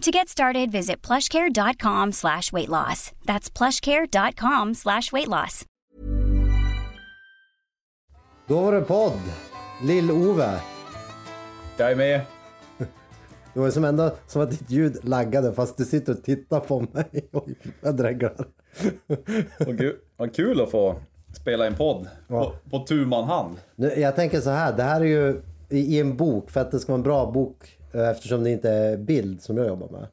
To get started, visit plushcare.com slash weight loss. That's plushcare.com slash weight loss. Då var det podd. Lill-Ove. Jag är med. Det var som ändå som att ditt ljud laggade fast du sitter och tittar på mig. Oj, jag dreglar. Vad kul, att få spela en podd på, på tu man hand. Nu, jag tänker så här, det här är ju i, i en bok, för att det ska vara en bra bok eftersom det inte är bild som jag jobbar med.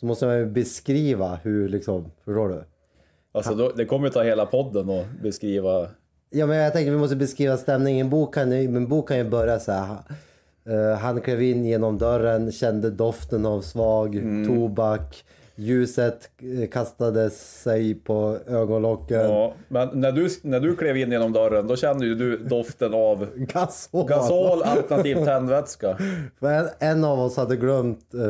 Så måste man ju beskriva hur liksom, förstår du? Alltså, då, det kommer ju ta hela podden och beskriva. Ja men jag tänker vi måste beskriva stämningen. En bok kan ju, en bok kan ju börja så här. eh, han klev in genom dörren, kände doften av svag tobak. Ljuset eh, kastade sig på ögonlocken. Ja, men när du, när du klev in genom dörren, då kände ju du doften av Gasol. gasol alternativt tändvätska. För en, en av oss hade glömt eh,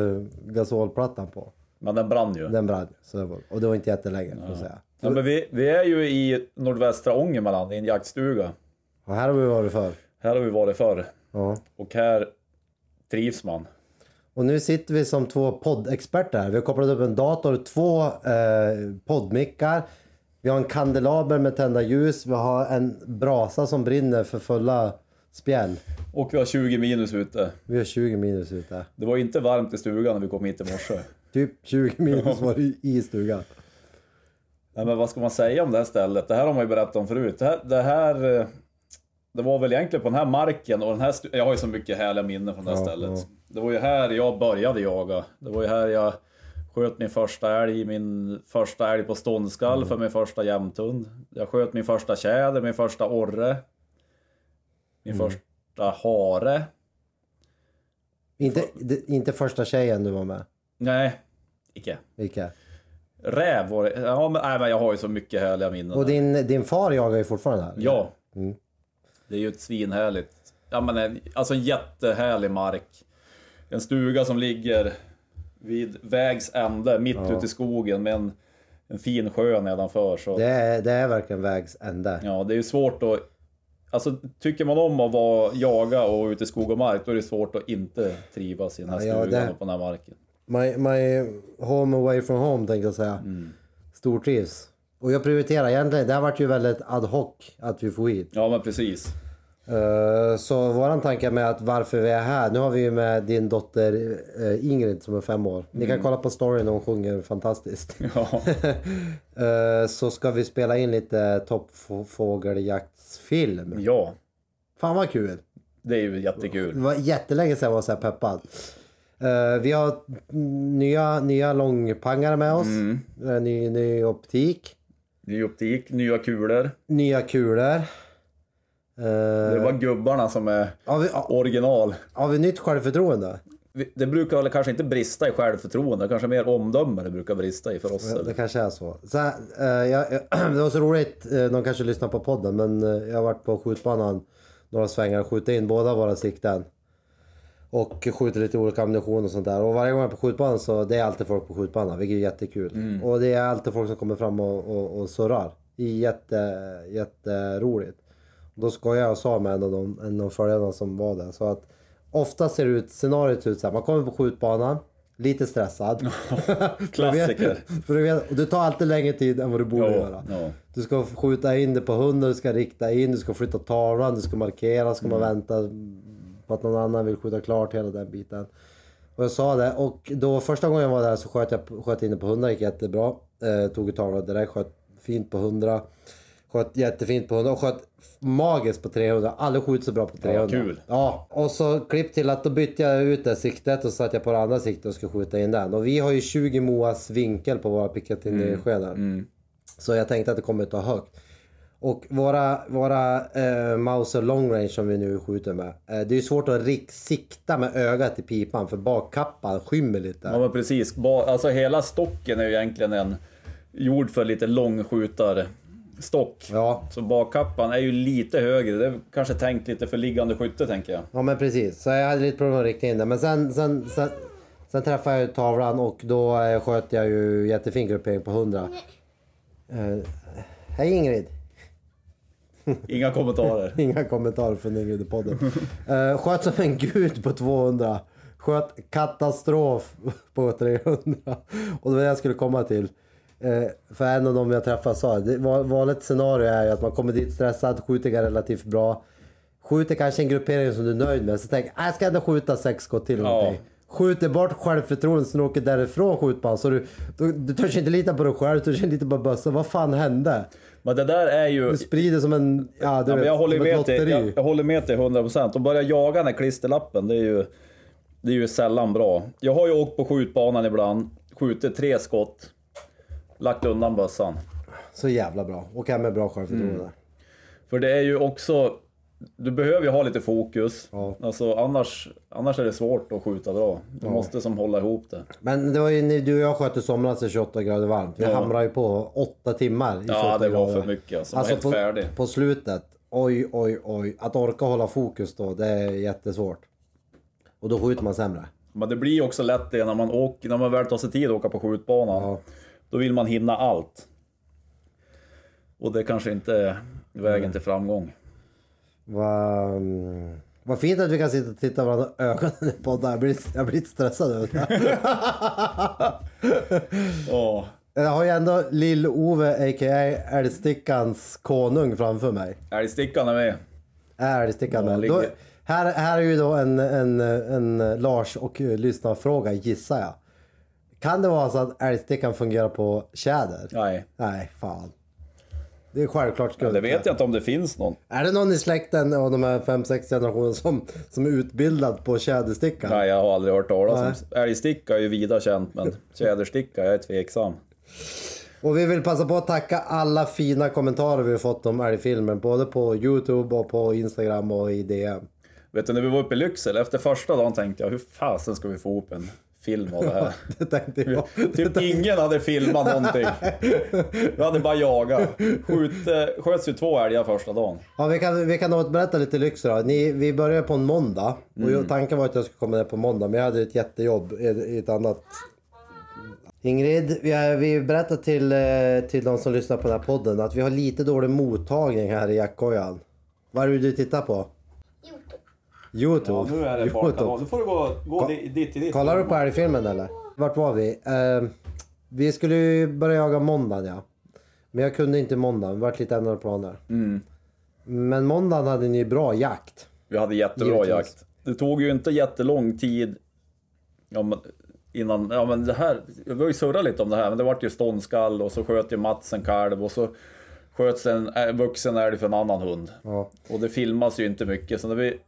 gasolplattan på. Men den brann ju. Den brann. Så det var, och det var inte jättelänge får jag säga. Ja, men vi, vi är ju i nordvästra Ångermanland i en jaktstuga. Och här har vi varit för. Här har vi varit förr. Ja. Och här trivs man. Och nu sitter vi som två poddexperter här. Vi har kopplat upp en dator, två eh, poddmickar. Vi har en kandelaber med tända ljus. Vi har en brasa som brinner för fulla spjäll. Och vi har 20 minus ute. Vi har 20 minus ute. Det var inte varmt i stugan när vi kom hit i morse. Typ 20 minus var det i stugan. Nej, men vad ska man säga om det här stället? Det här har man ju berättat om förut. Det här, det här eh, det var väl egentligen på den här marken och den här Jag har ju så mycket härliga minnen från det här Ja, stället. ja. Det var ju här jag började jaga. Det var ju här jag sköt min första älg, min första älg på ståndskall Mm. för min första jämthund. Jag sköt min första tjäder, min första orre. Min Mm. första hare. Inte, det- inte första tjejen du var med. Nej, icke. Vilka? Räv var det. Ja, men, nej, men jag har ju så mycket härliga minnen. Och din, din far jagar ju fortfarande här. Ja. Mm. Det är ju ett svinhärligt. Ja men en, alltså en jättehärlig mark. En stuga som ligger vid vägs ände, mitt ute i skogen med en, en fin sjö nedanför. Så, Det, är, det är verkligen vägs ände. ja, det är ju svårt att... Alltså tycker man om att vara, jaga och ute i skog och mark, då är det svårt att inte trivas i den här Ja, stugan det- och på den här marken. My, my home away from home tänkte jag säga. Mm. Stortrivs. Och jag prioriterar egentligen, det har varit ju väldigt ad hoc att vi får hit. Ja men precis. Eh, så våran tanke med att varför vi är här, nu har vi ju med din dotter eh, Ingrid som är fem år. Ni Mm. kan kolla på storyn, hon sjunger fantastiskt. Ja, Eh, så ska vi spela in lite toppfågeljaktsfilm. ja Fan vad kul! det är ju Det jättekul. var jättelänge sedan jag var så här peppad. Vi har nya, nya långpangare med oss. Mm. Ny, ny optik. Ny optik, nya kulor. Nya kulor. Eh, Det var gubbarna som är har, vi, original. har vi nytt självförtroende? Det brukar väl kanske inte brista i självförtroende, kanske mer omdöme det brukar brista i för oss. Det eller? kanske är så. så här, eh, jag, det var så roligt, eh, de kanske lyssnar på podden, men jag har varit på skjutbanan några svängar och skjutit in båda våra sikten. Och skjutit lite olika ammunition och sånt där. Och varje gång jag är på skjutbanan så det är alltid folk på skjutbanan, vilket är jättekul. Och det är alltid folk som kommer fram och, och, och surrar. Det är jätte, jätteroligt. Då skojade jag och sa med en av, de, en av följarna som var där. Så att ofta ser det ut, scenariot ut så här. Man kommer på skjutbanan, lite stressad. Klassiker. För du vet, och det tar alltid längre tid än vad du borde Ja, göra. ja. Du ska skjuta in det på hunden, du ska rikta in, du ska flytta tavlan, du ska markera, ska man Mm. vänta på att någon annan vill skjuta klart hela den biten. Och jag sa det och då första gången jag var där så sköt jag sköt in det på 100, gick jättebra. Eh, tog ett tavla direkt, sköt fint på 100. Sköt jättefint på 100 och sköt magiskt på 300. Aldrig skjutit så bra på 300. kul. Ja, och så klipp till att då bytte jag ut det siktet och så satte jag på det andra siktet och skulle skjuta in den. Och vi har ju 20 moas vinkel på våra Picatinny-skedar. Mm. Så jag tänkte att det kommer att ta högt. Och våra, våra eh, Mauser long range som vi nu skjuter med. Eh, det är ju svårt att rik- sikta med ögat i pipan för bakkappan skymmer lite. Ja men precis. Ba, alltså hela stocken är ju egentligen en gjord för lite långskjutarstock. Ja. Så bakkappan är ju lite högre. Det är kanske tänkt lite för liggande skytte tänker jag. Ja men precis, så jag hade lite problem att rikta in det. Men sen, sen, sen, sen träffade jag ju tavlan och då eh, sköt jag ju jättefin gruppering på 100. Eh, hej Ingrid! Inga kommentarer. Inga kommentarer från Ingrid i podden. Uh, sköt som en gud på 200. Sköt katastrof på 300. Och det var det jag skulle komma till. Eh, för en av dem jag träffade sa det vanligt scenario är ju att man kommer dit stressad, skjuter relativt bra. Skjuter kanske en gruppering som du är nöjd med. Så jag, "Ah, jag ska ändå skjuta sex skott till Ja. Skjuter bort självförtroendet så du åker därifrån skjutbanan. Så du, du, du törs inte lita på dig själv, du törs inte lita på bössan. Vad fan hände? Men det där är ju... Du sprider som en, ja du Ja, vet, jag, håller med lotteri. jag, jag håller med till 100% och börja jaga den här klisterlappen, det är ju, det är ju sällan bra. Jag har ju åkt på skjutbanan ibland, skjutit tre skott, lagt undan bössan. Så jävla bra. Och hem med bra självförtroende. Mm. För det är ju också, du behöver ju ha lite fokus. Ja. Alltså, annars, annars är det svårt att skjuta bra. Du måste som hålla ihop det. Men det var ju när du och jag sköt i somras i 28 grader varmt. Vi Ja. hamrade ju på 8 timmar i 28 Ja, det var grader. för mycket alltså. Var helt på, färdig. på slutet. Oj, oj, oj. Att orka hålla fokus då, det är jättesvårt. Och då skjuter man sämre. Men det blir också lätt det när man, åker, när man väl tar sig tid att åka på skjutbanan. Ja. Då vill man hinna allt. Och det kanske inte är vägen till framgång. Vad mm, vad fint att vi kan sitta och titta varandra i ögonen i podden. Jag blir, jag blir lite stressad över det. Ja, Jag har ju ändå Lill-Ove, a.k.a. Älgstickans konung framför mig. älgstickan är med. Älgstickan Ja, med. Då, här, här är ju då en, en, en Lars och lyssnarfråga gissar jag. Kan det vara så att älgstickan fungerar på tjäder? Nej, Nej, fan. Det är självklart skumt. det vet jag inte om det finns någon. Är det någon i släkten av de här 5-6 generationerna som, som är utbildad på tjäderstickan? Nej, jag har aldrig hört talas om. Älgsticka är ju vida känt, men tjädersticka, jag är tveksam. Och vi vill passa på att tacka alla fina kommentarer vi har fått om älgfilmen. Både på Youtube och på Instagram och i DM. Vet du, när vi var uppe i Lycksele, efter första dagen tänkte jag, hur fasen ska vi få ihop en film av det här? Det tänkte jag. Typ ingen hade filmat någonting. Vi hade bara jagat. Skjut, eh, sköts ju två älgar första dagen. Ja, vi kan, vi kan berätta lite lyxor då. Ni, vi började på en måndag. Och Mm. tanken var att jag skulle komma ner på måndag, men jag hade ett jättejobb i, i ett annat... Ingrid, vi, har, vi berättar till, eh, till de som lyssnar på den här podden att vi har lite dålig mottagning här i jackkojan. Vad är det du tittar på? Youtube. nu är det barnkanal. Nu får du gå, gå di- dit till ditt. Kollar du på älgfilmen eller? Vart var vi? Eh, vi skulle ju börja jaga måndagen ja. Men jag kunde inte måndagen, det vart lite ändrade planer. Mm. Men måndagen hade ni bra jakt. Vi hade jättebra Givetvis. jakt. Det tog ju inte jättelång tid ja, men, innan, ja men det här, vi har ju surrat lite om det här, men det vart ju ståndskall och så sköt ju Mats en kalv och så sköts en ä- vuxen älg för en annan hund. Ja. Och det filmas ju inte mycket, så när vi...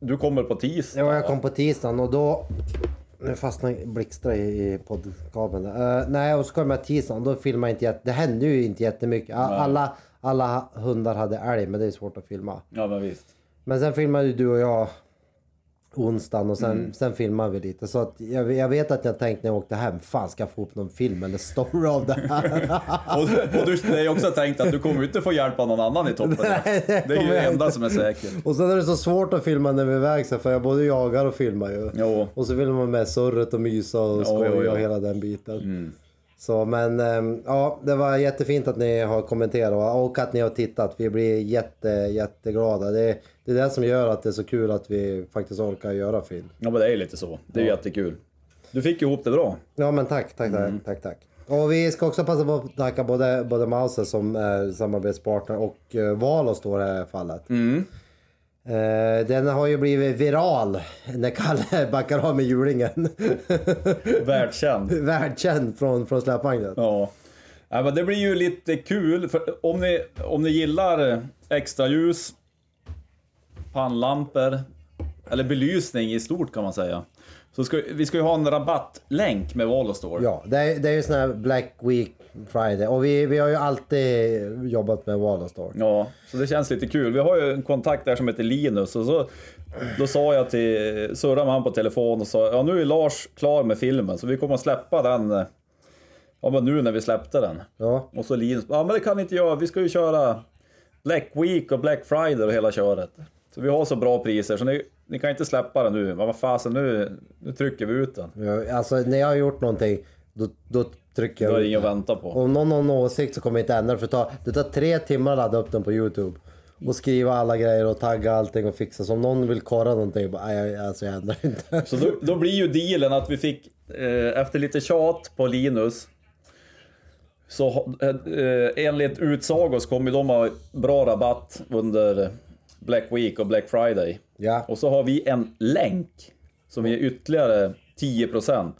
Du kommer på tisdag. Ja, jag kom på tisdagen och då... Nu fastnade blixtra i, i poddkabeln. Eh, nej, och så kom jag tisdagen då filmade jag inte jätte... Det hände ju inte jättemycket. Alla, alla hundar hade älg, men det är svårt att filma. Ja men visst. Men sen filmade ju du och jag onsdagen och sen, Mm. sen filmade vi lite. Så att jag, jag vet att jag tänkte när jag åkte hem, fan ska jag få upp någon film eller story av det här? Och, och du, är också tänkt att du kommer inte få hjälp av någon annan i toppen. Nej, det det är ju det enda inte. som är säkert. och sen är det så svårt att filma när vi är iväg för jag både jagar och filmar ju. Jo. Och så vill man med surret och mysa och skoja och hela den biten. Så men ehm, ja, det var jättefint att ni har kommenterat och att ni har tittat. Vi blir jätte, jätteglada. Det, det är det som gör att det är så kul att vi faktiskt orkar göra film. Ja men det är lite så. Det är ju jättekul. Du fick ihop det bra. Ja men tack, tack, tack, Mm. tack, tack. Och vi ska också passa på att tacka både, både Mauser som är samarbetspartner och uh, Valos då i det här fallet. Mm. Eh, den har ju blivit viral när Kalle backar av med hjulingen. Världskänd. Världskänd från, från släpvagnen. Ja. Ja, men det blir ju lite kul, för om ni, om ni gillar extra ljus, pannlampor, eller belysning i stort kan man säga. Så ska, vi ska ju ha en rabattlänk med Valostore. Ja, det är, det är ju sån här Black Week Friday och vi, vi har ju alltid jobbat med Wallastore. Ja, så det känns lite kul. Vi har ju en kontakt där som heter Linus och så då sa jag till, surrade med han på telefon och sa ja nu är Lars klar med filmen så vi kommer att släppa den Ja men nu när vi släppte den. Ja. Och så Linus, ja men det kan inte jag, vi ska ju köra Black Week och Black Friday och hela köret. Så vi har så bra priser så ni, ni kan inte släppa den nu. Men vad fasen nu, nu trycker vi ut den. Ja, Alltså när jag har gjort någonting då, då trycker Det jag är ut inget att vänta på. Om någon har en åsikt så kommer jag inte ändra det för det tar, det tar tre timmar att ladda upp den på Youtube. Och skriva alla grejer och tagga allting och fixa. Så om någon vill korra någonting, bara, nej, jag- alltså jag ändrar inte. Så då, då blir ju dealen att vi fick, eh, efter lite tjat på Linus, så ha- eh, enligt utsagor så kommer de ha bra rabatt under Black Week och Black Friday. Ja. Och så har vi en länk som ger ytterligare 10%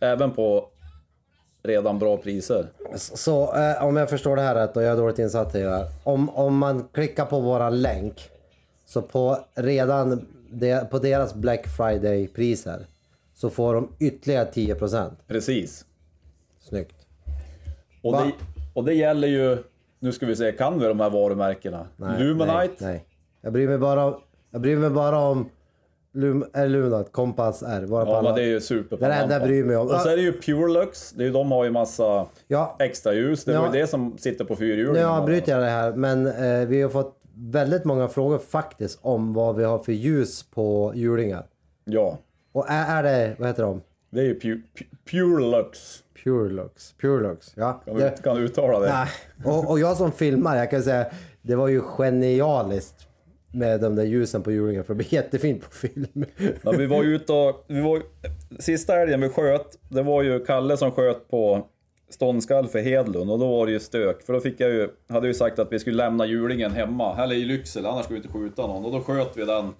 även på redan bra priser. Så eh, om jag förstår det här rätt och jag är dåligt insatt i det här. Om, om man klickar på våran länk så på redan de, på deras Black Friday priser så får de ytterligare 10%. Precis. Snyggt. Och Va? det, och det gäller ju, nu ska vi se, kan vi de här varumärkena? Luminite, Nej, nej. Jag bryr mig bara om, jag bryr mig bara om Lum, äh, Luminite, Kompass R. Våra Ja, men det är ju super Det är det enda jag bryr mig om. Och så är det ju Purelux, det är ju, de har ju massa Ja. extra ljus. Det Ja. var ju det som sitter på fyrhjulingen. Nu avbryter jag det här men eh, vi har fått väldigt många frågor faktiskt om vad vi har för ljus på hjulingar. Ja, Och är, är det, vad heter de? det är ju pu, pu, Purelux. Purelux. Purelux, ja. Kan, du, kan du uttala det? nej. Och, och jag som filmar, jag kan säga, det var ju genialiskt med de där ljusen på hjulingen för det blir jättefint på film. Ja, vi var ju ute och... Vi var, sista älgen vi sköt, det var ju Kalle som sköt på ståndskall för Hedlund och då var det ju stök. För då fick jag ju, hade ju sagt att vi skulle lämna hjulingen hemma, eller i Lycksele, annars skulle vi inte skjuta någon. Och då sköt vi den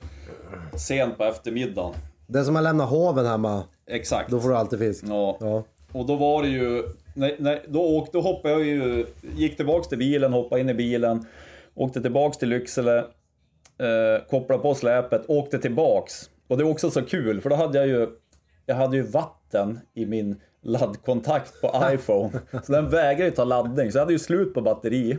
sent på eftermiddagen. Den som har lämnat hoven hemma, Exakt. då får du alltid fisk. Ja. Ja. Och då var det ju... Nej, nej, då, åkte, då hoppade jag ju... Gick tillbaks till bilen, hoppade in i bilen. Åkte tillbaks till Lycksele. Eh, kopplade på släpet, åkte tillbaks. Och det är också så kul, för då hade jag ju... Jag hade ju vatten i min laddkontakt på iPhone. så den vägrade ju ta laddning, så jag hade ju slut på batteri.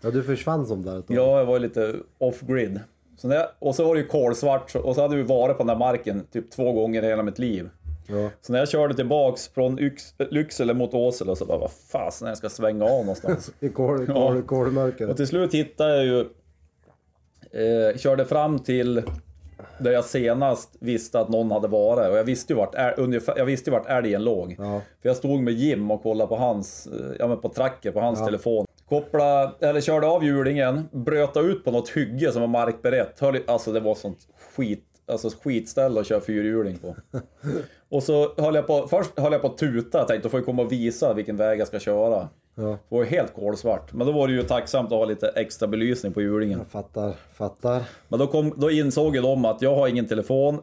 Ja, du försvann som där ett. Ja, jag var lite off-grid. Så jag, och så var det ju kolsvart, och så hade vi varit på den där marken typ två gånger i hela mitt liv. Ja. Så när jag körde tillbaks från Yx, Lycksele mot Åsele så bara, vad fasen när jag ska svänga av någonstans. I kol, Ja. och till slut hittade jag ju, eh, körde fram till där jag senast visste att någon hade varit. Och jag visste ju vart, äl, ungefär, jag visste ju vart älgen låg. Ja. För jag stod med Jim och kollade på hans, eh, ja men på tracker på hans telefon. Koppla, eller körde av hjulingen, bröta ut på något hygge som var markberett. Höll, alltså det var sånt skit, alltså skitställe att köra fyrhjuling på. Och så höll jag på, först höll jag på att tuta, jag tänkte då får jag komma och visa vilken väg jag ska köra. Ja. Det var ju helt kolsvart. Men då var det ju tacksamt att ha lite extra belysning på hjulingen. Jag fattar, fattar. Men då, kom, då insåg ju de att jag har ingen telefon.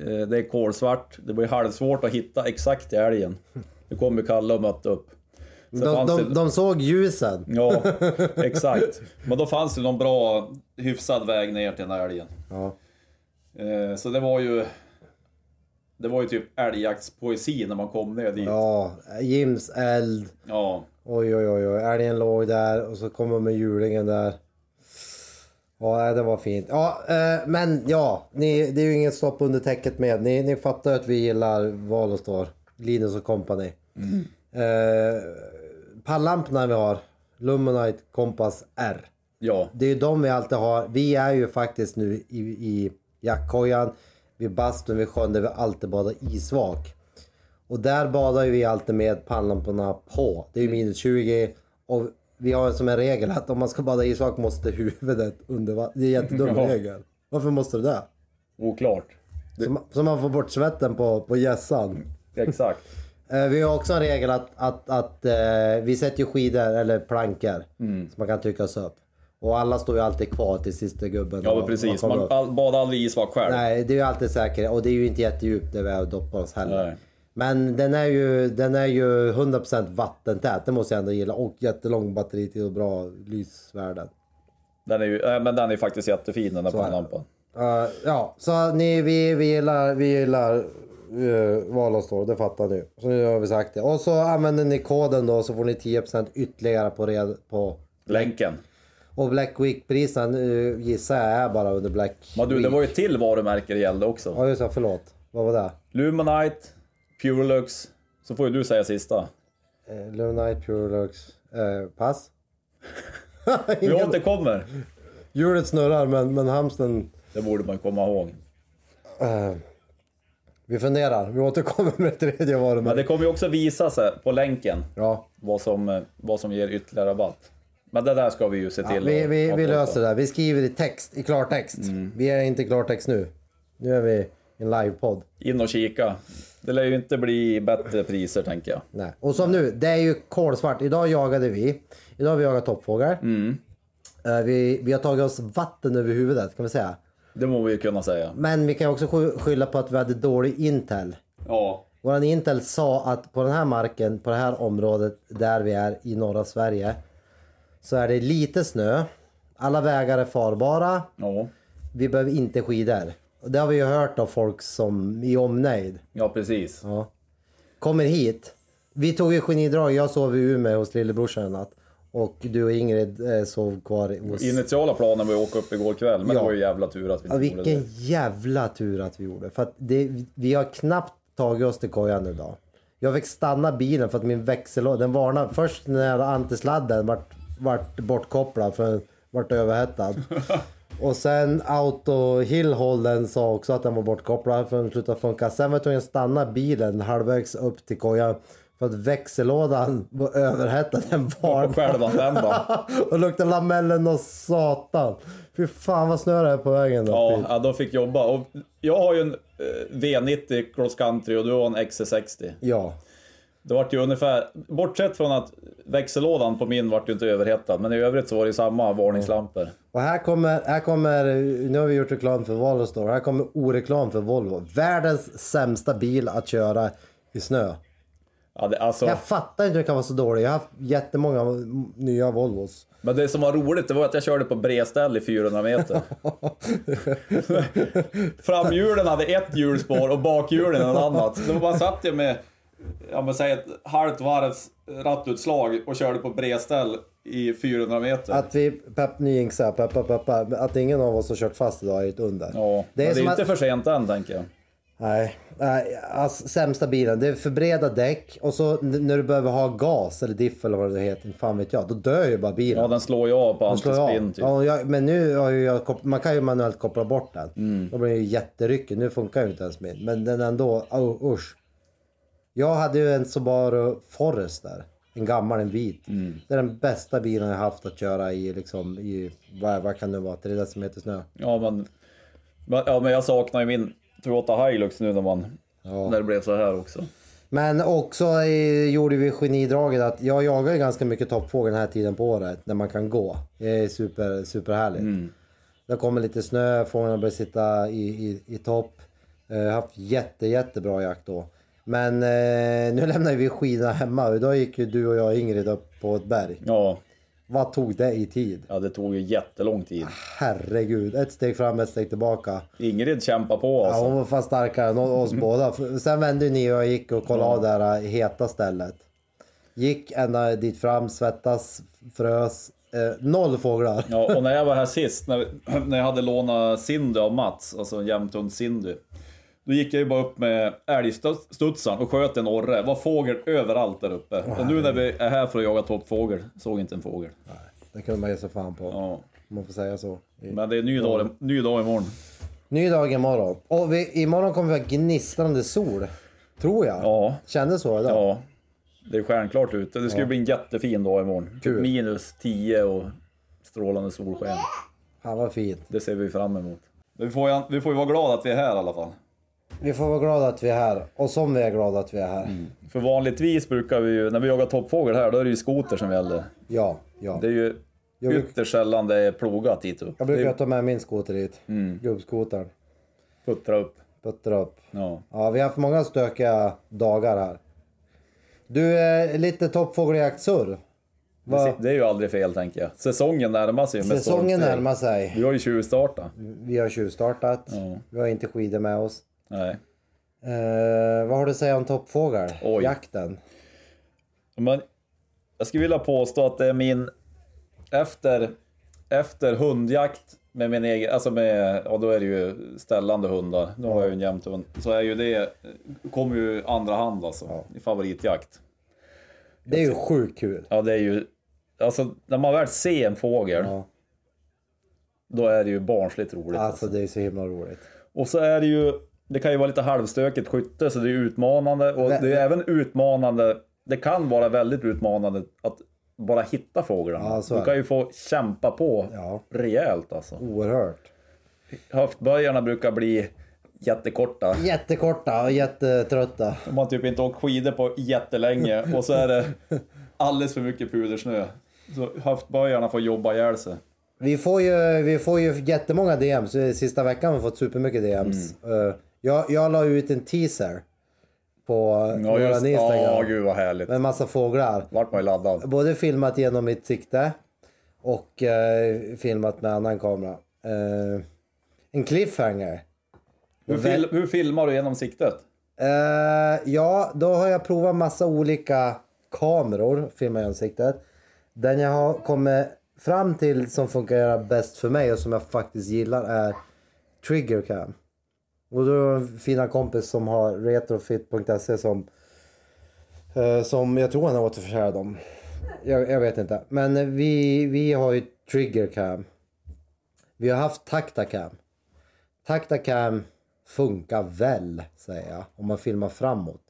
Eh, Det är kolsvart. Det blir halvsvårt att hitta exakt i älgen. Det kom ju Kalle och mötte upp. Sen De, de, det- de såg ljusen. Ja, exakt. Men då fanns det någon bra, hyfsad väg ner till den här älgen. Ja. Eh, Så det var ju... Det var ju typ älgjaktspoesi när man kom ner dit. ja, Jims eld. Ja. Oj, oj, oj, oj. Älgen låg där och så kommer med hjulingen där. Ja, det var fint. Ja, eh, men ja, ni, det är ju inget stopp under täcket med. Ni, ni fattar att vi gillar Valostor, Linus och company. Eh, pallamporna vi har, Luminite Compass R. Ja. Det är ju de vi alltid har. Vi är ju faktiskt nu i, i jackkojan, vid bastun vid sjön där vi alltid badar isvak. Och där badar ju vi alltid med pannlamporna på. Det är ju minus 20 och vi har som en regel att om man ska bada isvak måste huvudet under vattnet. Det är en jättedum Ja. regel. Varför måste du det? Oklart. Så, man- så man får bort svetten på, på gässan. Exakt. Eh, Vi har också en regel att, att, att eh, vi sätter ju skidor eller plankor Mm. som man kan tryckas upp. Och alla står ju alltid kvar till sista gubben. Ja, precis. Man all, badar aldrig i isvak själv. Nej, det är ju alltid säkert. Och det är ju inte jättedjupt där vi har doppat oss heller. Nej. Men den är ju, den är ju 100% vattentät, det måste jag ändå gilla. Och jättelång batteritid och bra lysvärden. Den är ju, äh, men den är faktiskt jättefin den där pannlampan. Uh, ja, så ni, vi, vi gillar, vi gillar uh, Valostår, det fattar ni. Så nu har vi sagt det. Och så använder ni koden då så får ni 10% ytterligare på, red, på Länken. Och Black Week-prisen uh, gissar jag är bara under Black Men du, Week. det var ju ett till varumärke det gällde också. Ja just det, förlåt. Vad var det? Lumonite, Purelux. Så får ju du säga sista. Uh, Luminite, Purelux, uh, pass? Vi återkommer. Hjulet snurrar men, men hamsten... Det borde man komma ihåg. eh, vi funderar, vi återkommer med tredje Men varumärke. det kommer ju också visa sig på länken Ja, vad som, eh, vad som ger ytterligare rabatt. Men det där ska vi ju se ja till vi, att- vi, vi åta. löser det där. Vi skriver i text, i klartext. Mm. Vi är inte i klartext nu. Nu är vi i en livepodd. In och kika. Det lär ju inte bli bättre priser tänker jag. Nej. Och som nu, det är ju kolsvart. Idag jagade vi. Idag har vi jagat toppfågel. Mm. Eh, vi, vi har tagit oss vatten över huvudet kan vi säga. Det må vi ju kunna säga. Men vi kan också sky- skylla på att vi hade dålig intel. Ja. Våran intel sa att på den här marken, på det här området där vi är i norra Sverige. Så är det lite snö. Alla vägar är farbara. Ja. Vi behöver inte skidor. Det har vi ju hört av folk som i omnejd. Ja, precis. Ja. Kommer hit. Vi tog ju genidrag. Jag sov i Umeå hos lillebrorsan en natt. Och du och Ingrid eh, sov kvar hos... Initiala planen var att åka upp igår kväll, men Ja. det var ju jävla tur att vi Ja, inte gjorde vilken det. jävla tur att vi gjorde. För att det, vi har knappt tagit oss till kojan idag. Jag fick stanna bilen för att min växellåda, den varnade först när antisladden vart, vart bortkopplad för den vart överhettad. Och sen auto hillholden sa också att den var bortkopplad för den slutade funka. Sen var jag tvungen att stanna bilen halvvägs upp till kojan för att växellådan var överhettad. Den var Självantända. och luktade lamellen och satan. Fy fan vad snö det är på vägen då. Ja, ja, de fick jobba. Och jag har ju en eh, V90 cross country och du har en XC60. Ja. Det vart ju ungefär, bortsett från att växellådan på min vart ju inte överhettad, men i övrigt så var det samma varningslampor. Och här kommer, här kommer, nu har vi gjort reklam för Volvo Store, här kommer oreklam för Volvo. Världens sämsta bil att köra i snö. Ja, det, alltså, Jag fattar inte hur det kan vara så dåligt. Jag har haft jättemånga nya Volvos. Men det som var roligt, det var att jag körde på bredställ i 400 meter. Framhjulen hade ett hjulspår och bakhjulen ett annat. Så man satt ju med, ja men säg ett halvt varvs rattutslag och körde på bredställ i 400 meter. Att vi, pepp, nu jinxar jag, peppa peppa, att ingen av oss har kört fast idag är ett under. ja, det är det är inte att- för sent än tänker jag. Nej, nej alltså, sämsta bilen. Det är för breda däck och så när du behöver ha gas eller diff eller vad det heter, fan vet jag, då dör ju bara bilen. Ja, den slår ju av på antispinn typ. Ja, jag, men nu har ju jag, man kan ju manuellt koppla bort den. Mm. Då blir det ju jätteryckig. Nu funkar ju inte ens min. Men den ändå, oh, usch. Jag hade ju en Subaru Forester. En gammal, en vit. Mm. Det är den bästa bilen jag haft att köra i liksom, i, vad, vad kan det vara, 3 decimeter snö. Ja men, ja, men jag saknar ju min Toyota Hilux nu när man, när det blev så här också. Men också eh, gjorde vi genidraget att jag jagar ju ganska mycket toppfågel den här tiden på året. När man kan gå. Det är super, superhärligt. Det kommer lite snö, fåglarna börjar sitta i, i, i topp. Jag har haft jätte, jättebra jakt då. Men eh, nu lämnar vi skidorna hemma. Idag gick ju du och jag Ingrid upp på ett berg. Ja, Vad tog det i tid? ja det tog ju jättelång tid. Herregud, ett steg fram, ett steg tillbaka. Ingrid kämpar på Ja, alltså. hon var fan starkare än oss båda. Sen vände ju ni och jag gick och kollade av det här heta stället. Gick ända dit fram, svettas, frös. Eh, noll fåglar. Ja, och när jag var här sist, när, när jag hade lånat Cindy av Mats, alltså en jämthund Cindy. Då gick jag ju bara upp med älgstudsaren och sköt en orre. Det var fågel överallt där uppe. Och nu när vi är här för att jaga toppfågel, såg inte en fågel. Det kunde man ge sig fan på. Ja. Om man får säga så. Men det är ny dag, ny dag imorgon. Ny dag imorgon. Och vi, imorgon kommer vi ha gnistrande sol. Tror jag. Ja. Kändes så idag. Ja, det är stjärnklart ute. Det ska ju bli en jättefin dag imorgon. Kul. Minus 10 och strålande solsken. Fan vad fint. Det ser vi fram emot. Vi får, ju, vi får ju vara glada att vi är här i alla fall. Vi får vara glada att vi är här. Och som vi är glada att vi är här. Mm. För vanligtvis brukar vi ju, när vi jagar toppfågel här, då är det ju skoter som gäller. Ja, ja. Det är ju Jag bruk- ytterst sällan det är plogat hit upp. Jag brukar Det är ta med min skoter hit. Mm. Gubbskotern. puttra upp. puttar upp. Ja. Ja, vi har haft många stökiga dagar här. Du, eh, lite toppfågeljakt-surr. Si- det är ju aldrig fel tänker jag. Säsongen närmar sig med Säsongen närmar sig. Vi har ju tjuvstartat. Vi har tjuvstartat. Ja. Vi har inte skidor med oss. Nej. Eh, vad har du att säga om toppfågel? Oj. Jakten? Men jag skulle vilja påstå att det är min... Efter, efter hundjakt med min egen... Alltså med... Ja, då är det ju ställande hundar. Nu har jag ju en jämt hund. Så är ju det... Kommer ju andra hand alltså. I favoritjakt. Det är ju sjukt kul. Ja, det är ju... Alltså, när man väl ser en fågel. Ja. Då är det ju barnsligt roligt. Alltså det är så himla roligt. Och så är det ju, det kan ju vara lite halvstökigt skytte så det är utmanande och det är även utmanande, det kan vara väldigt utmanande att bara hitta fåglarna. Ja, du kan ju få kämpa på Ja. rejält alltså. Oerhört. Höftböjarna brukar bli jättekorta. Jättekorta och jättetrötta. Om man typ inte åkt skidor på jättelänge och så är det alldeles för mycket pudersnö. Så höftböjarna får jobba ihjäl sig. Vi får ju, vi får ju jättemånga DMs. Sista veckan har vi fått supermycket DMs. Mm. Jag, jag la ut en teaser på Ja våran Instagram. Ja gud vad härligt. med massa fåglar. Vart man ju laddad. Både filmat genom mitt sikte och eh, filmat med annan kamera. Eh, en cliffhanger. Hur, fil, hur filmar du genom siktet? Eh, ja, då har jag provat massa olika kameror, filma i ansiktet. Den jag har kommit fram till som fungerar bäst för mig och som jag faktiskt gillar är Triggercam. Och då är en fina kompis som har retrofit.se som eh, som jag tror han har återförsäljat dem. Jag, jag vet inte. Men vi, vi har ju Triggercam. Vi har haft Tactacam. Tactacam funkar väl, säger jag, om man filmar framåt.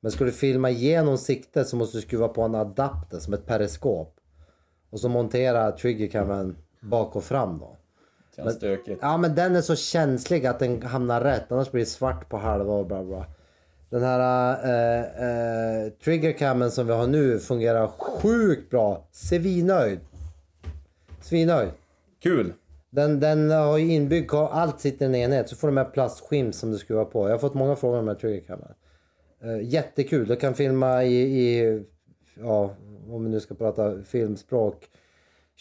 Men ska du filma genom siktet så måste du skruva på en adapter som ett periskop. Och så montera triggercamen bak och fram då. Känns stökigt. Ja men den är så känslig att den hamnar rätt, annars blir det svart på halva och bla bla. Den här eh, eh, triggercamen som vi har nu fungerar sjukt bra. Svinnöjd. Svinnöjd. Kul! Den, den har ju inbyggd, allt sitter i en enhet. Så får du med plastskinn som du skruvar på. Jag har fått många frågor om den här triggerkameran. Uh, jättekul. Du kan filma i, i, ja om vi nu ska prata filmspråk.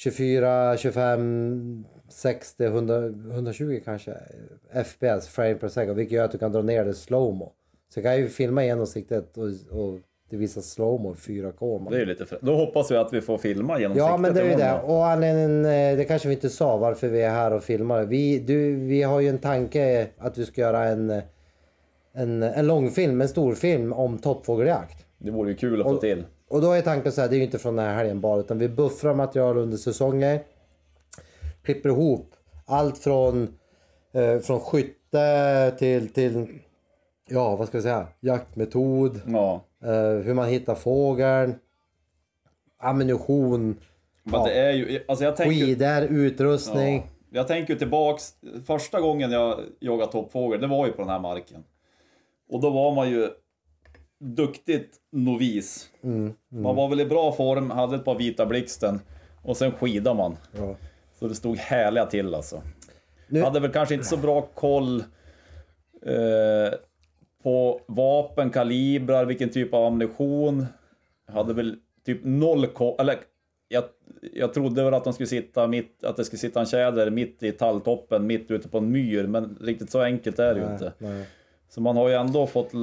24, 25, 60, 100, 120 kanske FPS, frame per second. Vilket gör att du kan dra ner det slowmo. Så jag kan ju filma genom siktet och, och det visar slowmo 4K. man. Det är ju lite Då hoppas vi att vi får filma genom Ja men det är ju det. Och anledningen, eh, det kanske vi inte sa varför vi är här och filmar. Vi, du, vi har ju en tanke att vi ska göra en, en, en långfilm, en storfilm om toppfågeljakt. Det vore ju kul att få till. Och då är tanken så här, det är ju inte från den här helgen bara utan vi buffrar material under säsonger. Klipper ihop allt från, eh, från skytte till, till, ja vad ska vi säga, jaktmetod. Ja. Eh, hur man hittar fågeln. Ammunition. Ja. det är ju, alltså jag tänker, Skidor, utrustning. ja, jag tänker tillbaks, första gången jag jagade toppfågel, det var ju på den här marken. Och då var man ju duktigt novis. Mm, Man var väl i bra form, hade ett par vita blixten och sen skidade man. Ja. Så det stod härliga till alltså. Nu- Hade väl kanske inte så bra koll eh, på vapen, kalibrar, vilken typ av ammunition. Hade väl typ noll koll, eller jag, jag trodde väl att de skulle sitta mitt, att det skulle sitta en tjäder mitt i talltoppen, mitt ute på en myr, men riktigt så enkelt är det ju inte. Nej. Så man har ju ändå fått,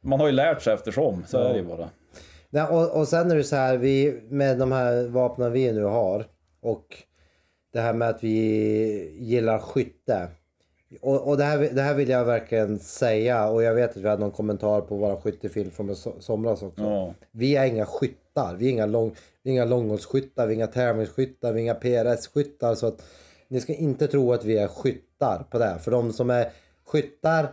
man har ju lärt sig eftersom, så är det ju bara. Nej, och, och sen är det så här, vi, med de här vapnen vi nu har och det här med att vi gillar skytte. Och, och det, här, det här vill jag verkligen säga och jag vet att vi hade någon kommentar på våra skyttefilm från somras också. Ja. Vi är inga skyttar, vi är inga, lång, vi är inga långhållsskyttar, vi är inga tävlingsskyttar, vi är inga PRS-skyttar. Så att ni ska inte tro att vi är skyttar på det. För de som är skyttar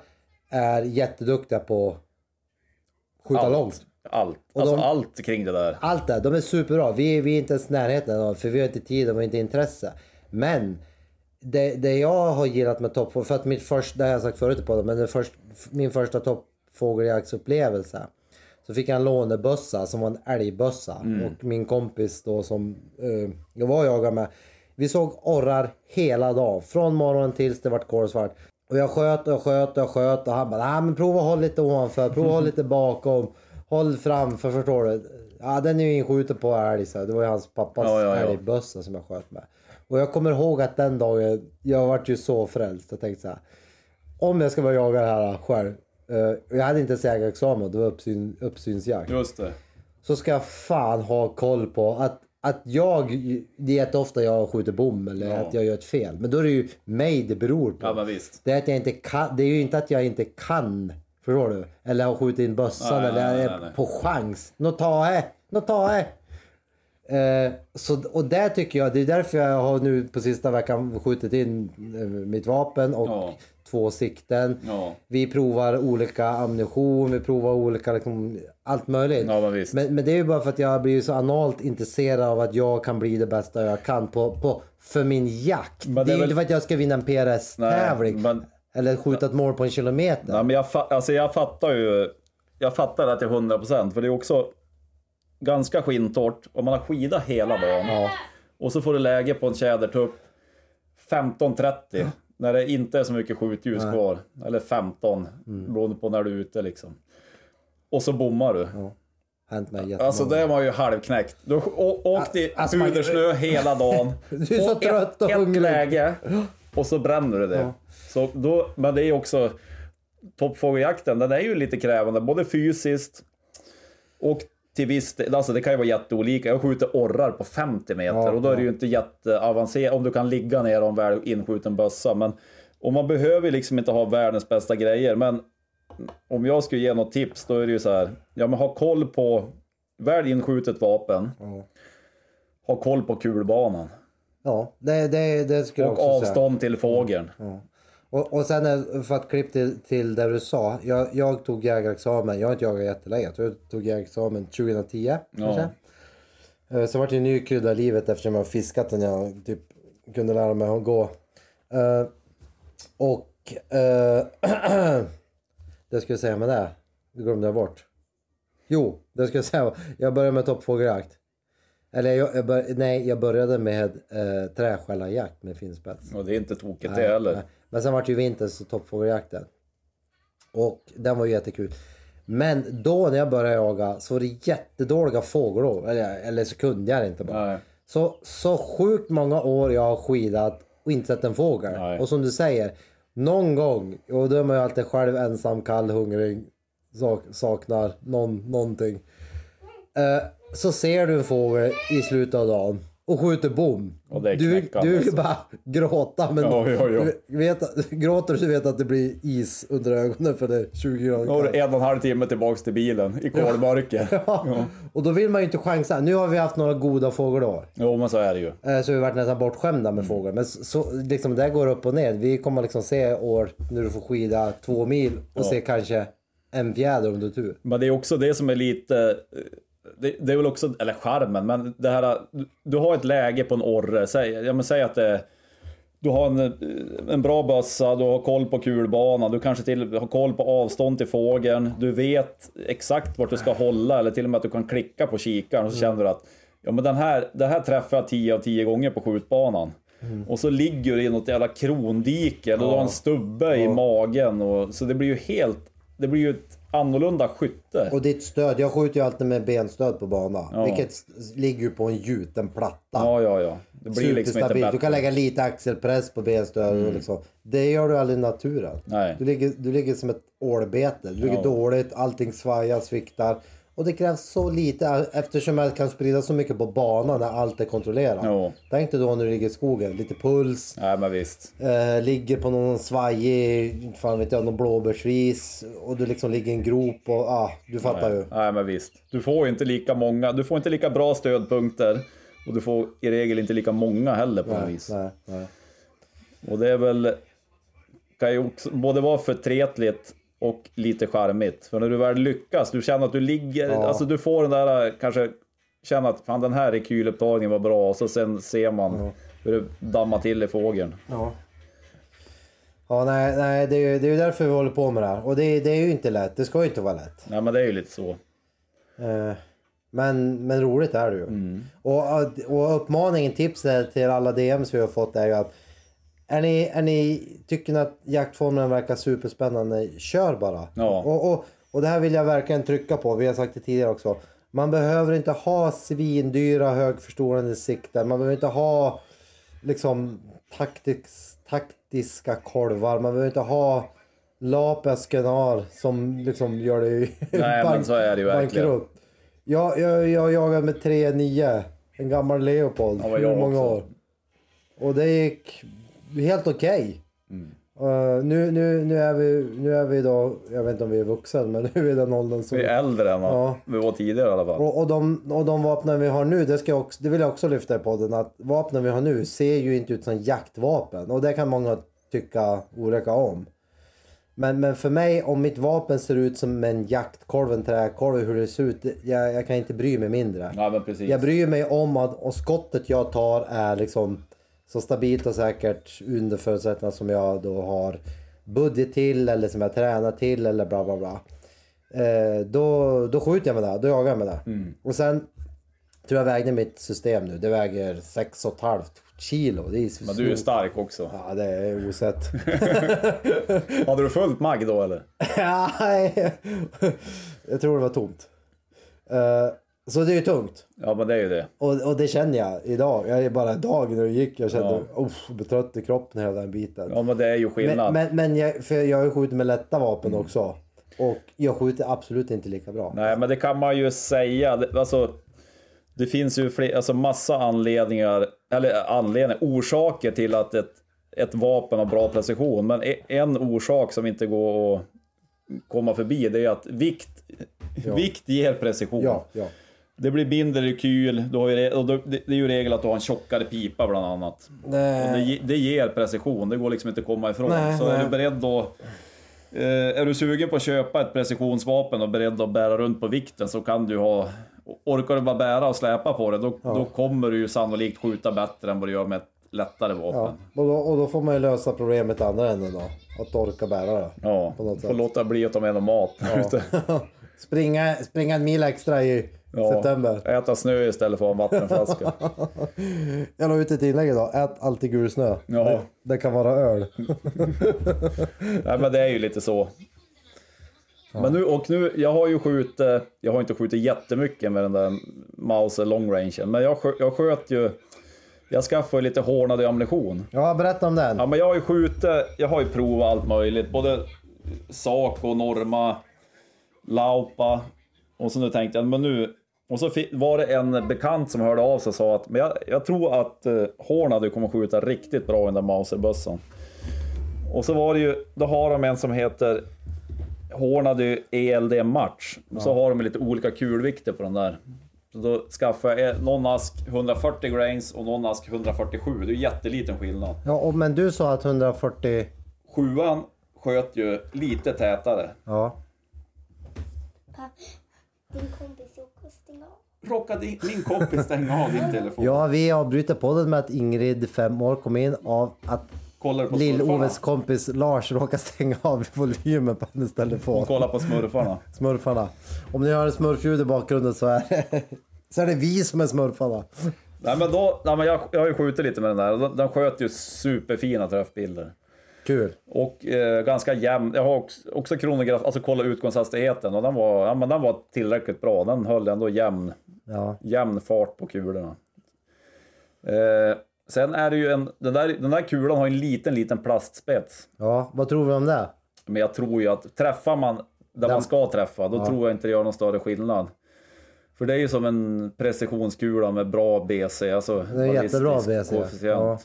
är jätteduktiga på att skjuta Allt. långt. Allt. Och Alltså de- allt kring det där. Allt det, de är superbra. Vi, vi är inte ens i närheten av för vi har inte tid och inte intresse. Men det, det jag har gillat med toppfågel, för att mitt första, det har jag sagt förut på det, men det först, min första toppfågeljaktsupplevelse. Så fick jag en lånebössa som var en älgbössa. Och min kompis då som eh, jag var och jagade med. Vi såg orrar hela dagen. Från morgonen tills det vart kolsvart. Och jag sköt och jag sköt och jag sköt och han bara, nej men prova att hålla lite ovanför, prova att hålla lite bakom, håll framför, förstår du? Ja den är ju inskjuten på älg så det var ju hans pappas Ja, ja, ja. älgbössa som jag sköt med. Och jag kommer ihåg att den dagen, jag vart ju så frälst och tänkte så här. Om jag ska börja jaga det här själv, eh, jag hade inte ens jägarexamen, det var uppsyn, uppsynsjakt. Just det. Så ska jag fan ha koll på att, att jag, det är jätteofta jag skjuter bom eller Ja. att jag gör ett fel. Men då är det ju mig det beror på. Ja. Det är, att jag inte kan, det är ju inte att jag inte kan, förstår du? Eller har skjutit in bössan Nej, eller nej, är nej, på chans. Nå ta det, nå ta det. Eh, så, och där tycker jag, det är därför jag har nu på sista veckan skjutit in eh, mitt vapen och Ja. Två sikten. Ja. Vi provar olika ammunition, vi provar olika, liksom, allt möjligt. Ja, men. Men, men det är ju bara för att jag blivit så analt intresserad av att jag kan bli det bästa jag kan på, på, för min jakt. Men det, det är är ju väl- inte för att jag ska vinna en PRS-tävling. Men- Eller skjuta ett mål på en kilometer. Nej, men jag, fa- alltså jag fattar ju. Jag fattar det till 100% för det är också ganska skintort om man har skida hela dagen. Och så får du läge på en tjädertupp 15.30 när det inte är så mycket skjutljus kvar. Eller 15 Mm. beroende på när du är ute liksom. Och så bommar du. Hänt mig jättemånga Alltså det var ju halvknäckt. Du åkte i Alltså, man- pudersnö hela dagen. Du är så trött och hungrig. Läge och så bränner du det. Så då, men det är också toppfågeljakten, den är ju lite krävande både fysiskt och till viss del, alltså det kan ju vara jätteolika. Jag skjuter orrar på 50 meter Ja, och då är det ja. ju inte jätteavancerat om du kan ligga ner en väl inskjuten bössa. Men, och man behöver liksom inte ha världens bästa grejer. Men om jag skulle ge något tips då är det ju så här. Ja men ha koll på väl inskjutet vapen. Ha koll på kulbanan. Ja, det, det, det skulle jag Och också säga. avstånd till fågeln. Och, och sen är- för att klippa till, till det du sa. Jag, jag tog jägarexamen, jag har inte jagat jättelänge. Jag tog jägarexamen 2010 kanske. Eh, Så vart det en ny krydda i livet eftersom jag fiskat sen jag typ kunde lära mig att gå. Eh, och eh, det ska jag säga med det. Det glömde jag bort. Jo, det ska jag säga. Jag började med toppfågeljakt. Eller jag, jag bör, nej, jag började med eh, träskällarjakt med finspets. Och det är inte tokigt Nej, det heller. nej. Men sen vart ju vintern så toppfågeljakten. Och den var ju jättekul. Men då när jag började jaga så var det jättedåliga fågelår. Eller, eller så kunde jag inte bara. Nej. Så, så sjukt många år jag har skidat och inte sett en fågel. Nej. Och som du säger, någon gång, och då är man ju alltid själv ensam, kall, hungrig, sak, saknar någon, någonting. Eh, så ser du en fågel i slutet av dagen och skjuter bom. Och det är du, du vill alltså. bara gråta men Ja, ja, ja. Du vet, gråter du vet att det blir is under ögonen för det är 20 grader Nu har du en och en halv timme tillbaks till bilen i kolmörker. Ja. Och då vill man ju inte chansa. Nu har vi haft några goda fågelår. Jo men så är det ju. Eh, Så vi har varit nästan bortskämda med fåglar. Men så, så, liksom, det går upp och ner. Vi kommer liksom se år när du får skida två mil och se kanske en fjäder om du har tur. Men det är också det som är lite... Det, det är väl också, eller charmen, men det här... du- har ett läge på en orre, säg, ja, men säg att det... Du har en, en bra bössa, du har koll på kulbanan, du kanske till har koll på avstånd till fågeln, du vet exakt vart du ska hålla eller till och med att du kan klicka på kikaren och så känner du att ja, men den här, det här träffar jag 10 av 10 gånger på skjutbanan. Och så ligger du i något jävla krondike och du har en stubbe i magen och, så det blir ju helt... Det blir ju ett annorlunda skytte. Och ditt stöd, jag skjuter ju alltid med benstöd på banan. Vilket s- ligger ju på en gjuten platta. Ja, ja, ja. Det blir liksom inte bättre. Du kan lägga lite axelpress på benstöd och liksom. Det gör du aldrig i naturen. Nej. Du ligger, du ligger som ett ålbete. Du ligger Ja. dåligt, allting svajar, sviktar. Och det krävs så lite eftersom jag kan sprida så mycket på banan när allt är kontrollerat. Ja. Tänk dig då när du ligger i skogen, lite puls. Nej, men visst. Eh, ligger på någon svajig, fan vet jag, någon blåbärsris. Och du liksom ligger i en grop och ah, du fattar ju. Nej, men visst. Du får inte lika många, du får inte lika bra stödpunkter. Och du får i regel inte lika många heller på något vis. Nej, nej. Och det är väl, kan ju också både vara förtretligt och lite charmigt. För när du väl lyckas, du känner att du ligger, alltså du får den där kanske, känna att fan den här rekylupptagningen var bra och så sen ser man hur det dammar till i fågeln. Ja. Ja, nej, nej det, är ju, det är ju därför vi håller på med det här. Och det, det är ju inte lätt. Det ska ju inte vara lätt. Nej men det är ju lite så. Eh, men, men roligt är det ju. Och, och uppmaningen, tipset till alla DMs vi har fått är ju att Är ni, är ni, tycker ni att jaktformen verkar superspännande, kör bara. Ja. Och, och, och det här vill jag verkligen trycka på, vi har sagt det tidigare också. Man behöver inte ha svindyra högförstorande sikten, man behöver inte ha liksom taktiks, taktiska kolvar, man behöver inte ha lapeskenar som liksom gör det Nej, men så är det ju verkligen. bankrutt. Jag, jag, jag jagade med 3-9, en gammal Leopold, Ja, hur många också. år. Och det gick helt okej. Mm. Uh, nu, nu, nu, är vi, nu är vi då, jag vet inte om vi är vuxna, men nu är vi den åldern som... Vi är äldre än Ja. vi var tidigare i alla fall. Och, och, de, och de vapnen vi har nu, det, ska också, det vill jag också lyfta i podden, att vapnen vi har nu ser ju inte ut som jaktvapen. Och det kan många tycka olika om. Men, men för mig, om mitt vapen ser ut som en jaktkolv, en träkolv, hur det ser ut, jag, jag kan inte bry mig mindre. Ja men precis. Jag bryr mig om att och skottet jag tar är liksom så stabilt och säkert under förutsättningar som jag då har budget till eller som jag tränar till eller bla bla bla. Eh, då, då skjuter jag med det, då jagar jag med det. Mm. Och sen tror jag vägde mitt system nu, det väger 6,5 kilo. Det är Men du är stark också. Ja det är osett. Hade du fullt mag då eller? Nej, jag tror det var tomt. Eh, så det är ju tungt. Ja men det är ju det. Och, och det känner jag idag. Jag är bara idag när det gick. Jag kände, Ja. uff, betrött i kroppen hela den biten. Ja men det är ju skillnad. men men, men jag, för jag har ju skjutit med lätta vapen också. Och jag skjuter absolut inte lika bra. Nej men det kan man ju säga. Alltså, det finns ju fler, alltså massa anledningar, eller anledningar, orsaker till att ett, ett vapen har bra precision. Men e- en orsak som inte går att komma förbi det är att vikt, vikt ger precision. Ja, ja. Det blir mindre rekyl, du har re- och då- det det är ju regel att du har en tjockare pipa bland annat. Och det, det ger precision, det går liksom inte att komma ifrån. Nej, så är nej. du beredd då... Eh, är du sugen på att köpa ett precisionsvapen och beredd att bära runt på vikten så kan du ha... Orkar du bara bära och släpa på det, då, då kommer du ju sannolikt skjuta bättre än vad du gör med ett lättare vapen. Ja. Ja, Och, då, och då får man ju lösa problemet andra änden då. Att orka bära det. På något får sätt. låta bli att ta med någon mat ute. springa, springa en mil extra i Ja, september. Äta snö istället för att ha en vattenflaska. Jag la ut ett inlägg idag. Ät alltid gul snö. Ja. Det, det kan vara öl. Nej men det är ju lite så. Men nu, och nu, jag har ju skjutit, jag har inte skjutit jättemycket med den där Mauser long range men jag, skö, jag sköt ju, jag skaffade lite hårdnade ammunition. Ja, berätta om den. Ja men jag har ju skjutit, jag har ju provat allt möjligt, både Saco, Norma, Laupa och så nu tänkte jag, men nu, och så var det en bekant som hörde av sig och sa att, men jag, jag tror att uh, Hornady kommer skjuta riktigt bra i den där Mauser-bössan. Och så var det ju, då har de en som heter Hornady ELD Match. Och så har de lite olika kulvikter på den där. Så då skaffade jag någon ask 140 grains och någon ask 147. Det är ju jätteliten skillnad. Ja, och, men du sa att 140... Sjuan sköt ju lite tätare. Ja. Pa, din kompis råkade min kompis stänga av din telefon? Ja, vi avbryter podden med att Ingrid, fem år, kom in av att Kollar Lill-Oves kompis Lars råkade stänga av volymen på hennes telefon. Kolla på smurfarna. Smurfarna. Om ni hör smurfljud i bakgrunden så är det, så är det vi som är smurfarna. Nej men då, nej, men jag, jag har ju skjutit lite med den där den, den sköt ju superfina träffbilder. Kul. Och eh, ganska jämn. Jag har också, också kronograf, alltså kolla utgångshastigheten och den var, ja, men den var tillräckligt bra. Den höll ändå jämn, Ja. jämn fart på kulorna. Eh, sen är det ju en, den där, den där kulan har en liten, liten plastspets. ja, vad tror vi om det? Men jag tror ju att träffar man där man ska träffa, då tror jag inte det gör någon större skillnad. För det är ju som en precisionskula med bra BC, alltså Det är jättebra BC, koefficient. ja.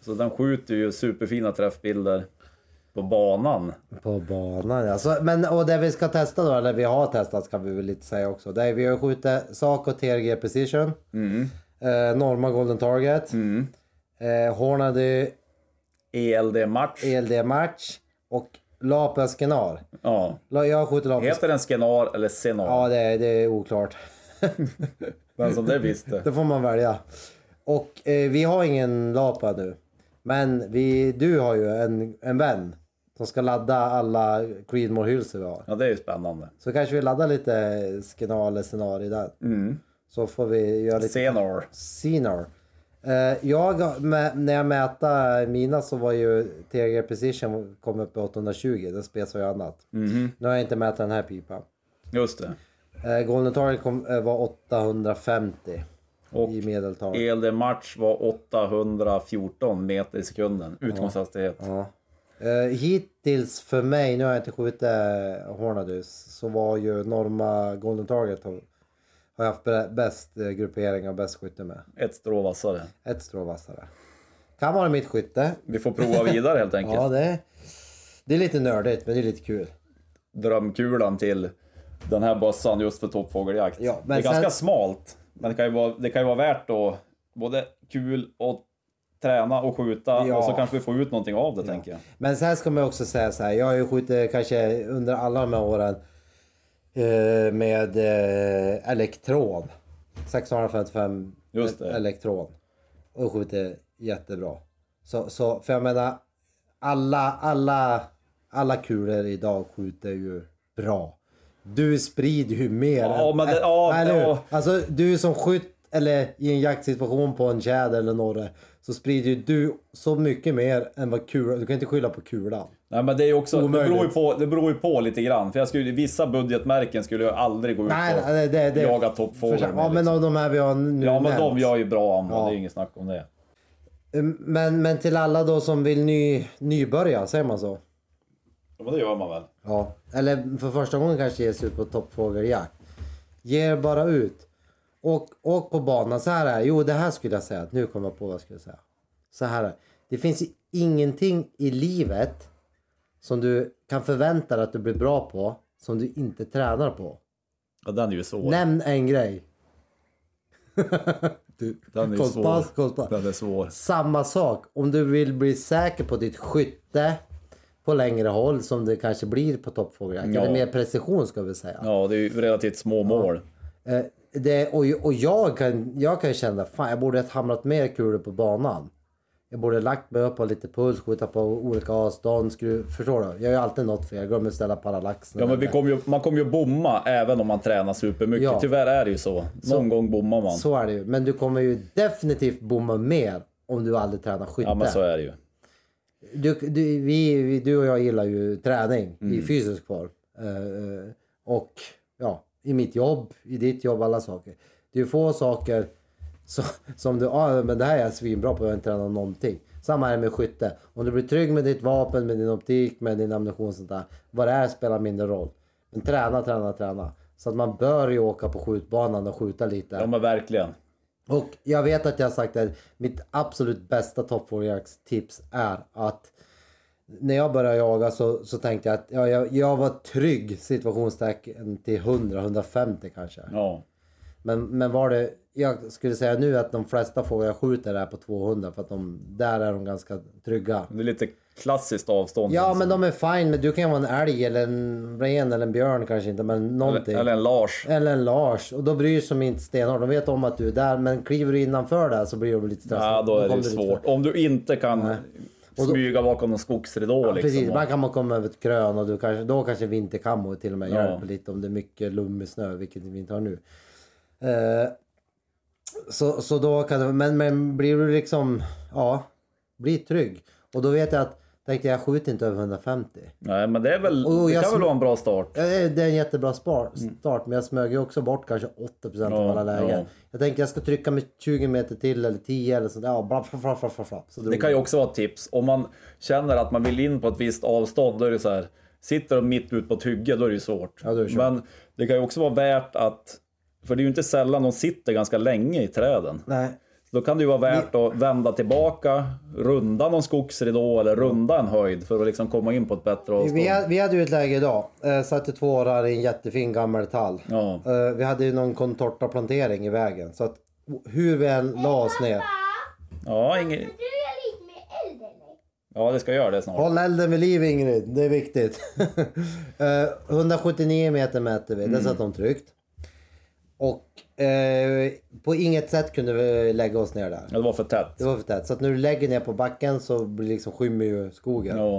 Så den skjuter ju superfina träffbilder på banan. På banan ja. Så, men och det vi ska testa då, eller vi har testat ska vi väl lite säga också. Det är, vi har skjutit Saco TRG Precision. Eh, Norma Golden Target. Eh, Hornady ELD match. ELD Match. Och Lapes Genar. Ja. Jag har skjutit Lapes. Heter den Skenar eller Senar? Ja, det är, det är oklart. Den som det visste. Det får man välja. Och eh, vi har ingen Lapa nu. Men vi, du har ju en, en vän som ska ladda alla Creedmoor-hylsor vi har. Ja, det är ju spännande. Så kanske vi laddar lite Skenar eller Senar i den. Så får vi göra lite Senar. Senar. Eh, jag, när jag mätte mina så var ju TG Precision kom upp i 820. Den spesar ju annat. Mhm. Nu har jag inte mätt den här pipan. Just det. Eh, Golden Target kom, eh, var 850 Och i medeltal. ELD Match var 814 meter i sekunden. Utgångshastighet. Ja. Eh, hittills för mig, nu har jag inte skjutit eh, Hornadus, så var ju Norma Golden Target har, har jag haft bä- bäst eh, gruppering och bäst skytte med. Ett strå vassare. Ett strå vassare. Kan vara mitt skytte. Vi får prova vidare helt enkelt. Ja, det, det är lite nördigt men det är lite kul. Drömkulan till den här bössan just för toppfågeljakt. Ja, det är ganska sen- smalt. Men det kan ju vara, det kan ju vara värt att både kul och träna och skjuta Ja. och så kanske vi får ut någonting av det tänker jag. Men sen ska man också säga så här, jag har ju skjutit kanske under alla de här åren eh, med eh, elektron. 655 Just det. elektron. Och skjutit jättebra. Så, så, för jag menar, alla, alla, alla kulor idag skjuter ju bra. Du sprider ju mer. Ja, än- men det- ja, eller ja. Alltså du som skytt eller i en jaktsituation på en tjäder eller norre så sprider ju du så mycket mer än vad kulan... Du kan inte skylla på kulan. Nej men det är ju också, det beror, ju på, det beror ju på lite grann. För jag skulle, vissa budgetmärken skulle jag aldrig gå ut Nej, och nej, det, det, jaga med. Ja, men liksom. av de här vi har nu Ja men nämnt. de gör ju bra ammo, Ja. det är inget snack om det. Men, men till alla då som vill ny, nybörja, säger man så? Ja men det gör man väl. Ja. Eller för första gången kanske ge sig ut på toppfågeljakt. Ge er bara ut. Och åk på banan. Så här är. Jo, det här skulle jag säga. Nu kommer jag på vad jag skulle säga. Så här är det. Finns ingenting i livet som du kan förvänta dig att du blir bra på som du inte tränar på. Ja den är ju svår. Nämn en grej. Den är ju Kostpass, svår. kostpass. Den är svår. Samma sak. Om du vill bli säker på ditt skytte på längre håll som det kanske blir på toppfågeljakt. Ja. Eller mer precision ska vi säga. Ja det är ju relativt små mål. Eh, det, och och jag, kan, jag kan känna fan jag borde ha hamrat mer kulor på banan. Jag borde ha lagt mig upp på lite puls, skjuta på olika avstånd. Skruv, förstår du? Jag ju alltid något fel. Jag glömmer ställa parallaxen. Ja men vi kommer ju, man kommer ju bomma även om man tränar supermycket. Ja. Tyvärr är det ju så. Någon gång bommar man. Så är det ju. Men du kommer ju definitivt bomma mer om du aldrig tränar skytte. Ja men så är det ju. Du, du, vi, du och jag gillar ju träning Mm. i fysisk form. Eh, och ja, i mitt jobb, i ditt jobb, alla saker. Det är få saker som, som du, ah, men det här är jag svinbra på, jag har inte tränat någonting. Samma är det med skytte. Om du blir trygg med ditt vapen, med din optik, med din ammunition och sånt där. Vad det är spelar mindre roll. Men träna, träna, träna. Så att man bör ju åka på skjutbanan och skjuta lite. Ja men verkligen. Och jag vet att jag har sagt det, mitt absolut bästa toppfågeljaktstips är att när jag började jaga så, så tänkte jag att ja, jag, jag var trygg situationstecken till 100-150 kanske. Ja. Men, men var det, jag skulle säga nu att de flesta fåglar jag skjuter är på 200 för att de, där är de ganska trygga. Det är lite klassiskt avstånd. Ja men det. de är fine, men du kan ju vara en älg eller en ren eller en björn kanske inte men någonting. eller, eller en Lars. Eller en Lars. Och då bryr sig de inte stenhårt. De vet om att du är där. Men kliver du innanför där så blir de lite stressade. Ja då är det du lite svårt. Om du inte kan Och då- smyga bakom någon skogsridå liksom. Precis, ibland kan man komma över ett krön och du kanske, då kanske vinterkammo till och med Ja. hjälper lite om det är mycket lummig snö, vilket vi inte har nu. Eh, så, så då kan det, men, men blir du liksom, ja, bli trygg. Och då vet jag att, tänkte jag skjuter inte över 150. Nej men det är väl, Och det kan väl vara en bra start. Ja, Det är en jättebra Mm. start, men jag smög ju också bort kanske 80% av Ja, alla lägen. ja. Jag tänkte jag ska trycka mig 20 meter till eller 10 eller sånt. Ja, bla, bla, bla, bla. Så Det kan ju också vara ett tips. Om man känner att man vill in på ett visst avstånd, då är det så här. Sitter de mitt ut på ett hygge, då är det ju svårt. Ja, det. Men det kan ju också vara värt att, för det är ju inte sällan de sitter ganska länge i träden. Nej, Då kan det ju vara värt att vända tillbaka, runda någon skogsridå eller runda en höjd för att liksom komma in på ett bättre avstånd. Vi, ha- vi hade ju ett läge idag. Eh, satte två årar i en jättefin gammal tall. Ja. Eh, vi hade ju någon contorta-plantering i vägen. Så att hur vi än la oss ner. Ja, eller? ja, det ska göra det snart. Håll elden vid liv Ingrid, det är viktigt. Eh, 179 meter mäter vi, Mm. det satt de tryggt. Och eh, på inget sätt kunde vi lägga oss ner där. Ja, Det var för tätt. Det var för tätt. Så att när du lägger ner på backen så blir liksom skymmer ju skogen. Ja.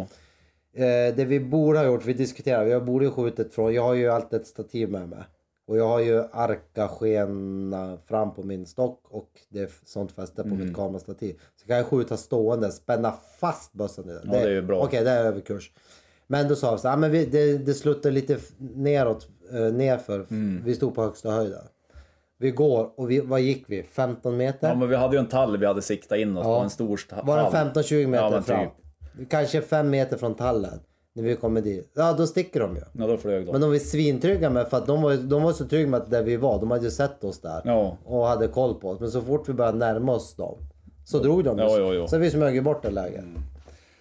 Eh, det vi borde ha gjort, vi diskuterar, vi borde ju skjutit från, jag har ju alltid ett stativ med mig. Och jag har ju arka-skena fram på min stock och det är sånt fäste på Mm. mitt kamerastativ. Så kan jag skjuta stående, spänna fast bössan i den. Ja, det är ju bra. Okej, det är överkurs. Men då sa vi så ah, men vi, det, det sluttar lite neråt, eh, nerför. Mm. Vi stod på högsta höjden. Vi går och vi, vad gick vi? 15 meter? Ja men vi hade ju en tall vi hade siktat in oss på, en stor tall. det 15-20 meter Ja, men fram? typ. Kanske 5 meter från tallen. När vi kommer dit. Ja, då sticker de ju. Ja då flög de. Men de var svintrygga med för att de var, de var så trygga med att där vi var. De hade ju sett oss där. Ja. Och hade koll på oss. Men så fort vi började närma oss dem. Så drog de Ja, oss. ja, ja. Så vi smög ju bort det läget.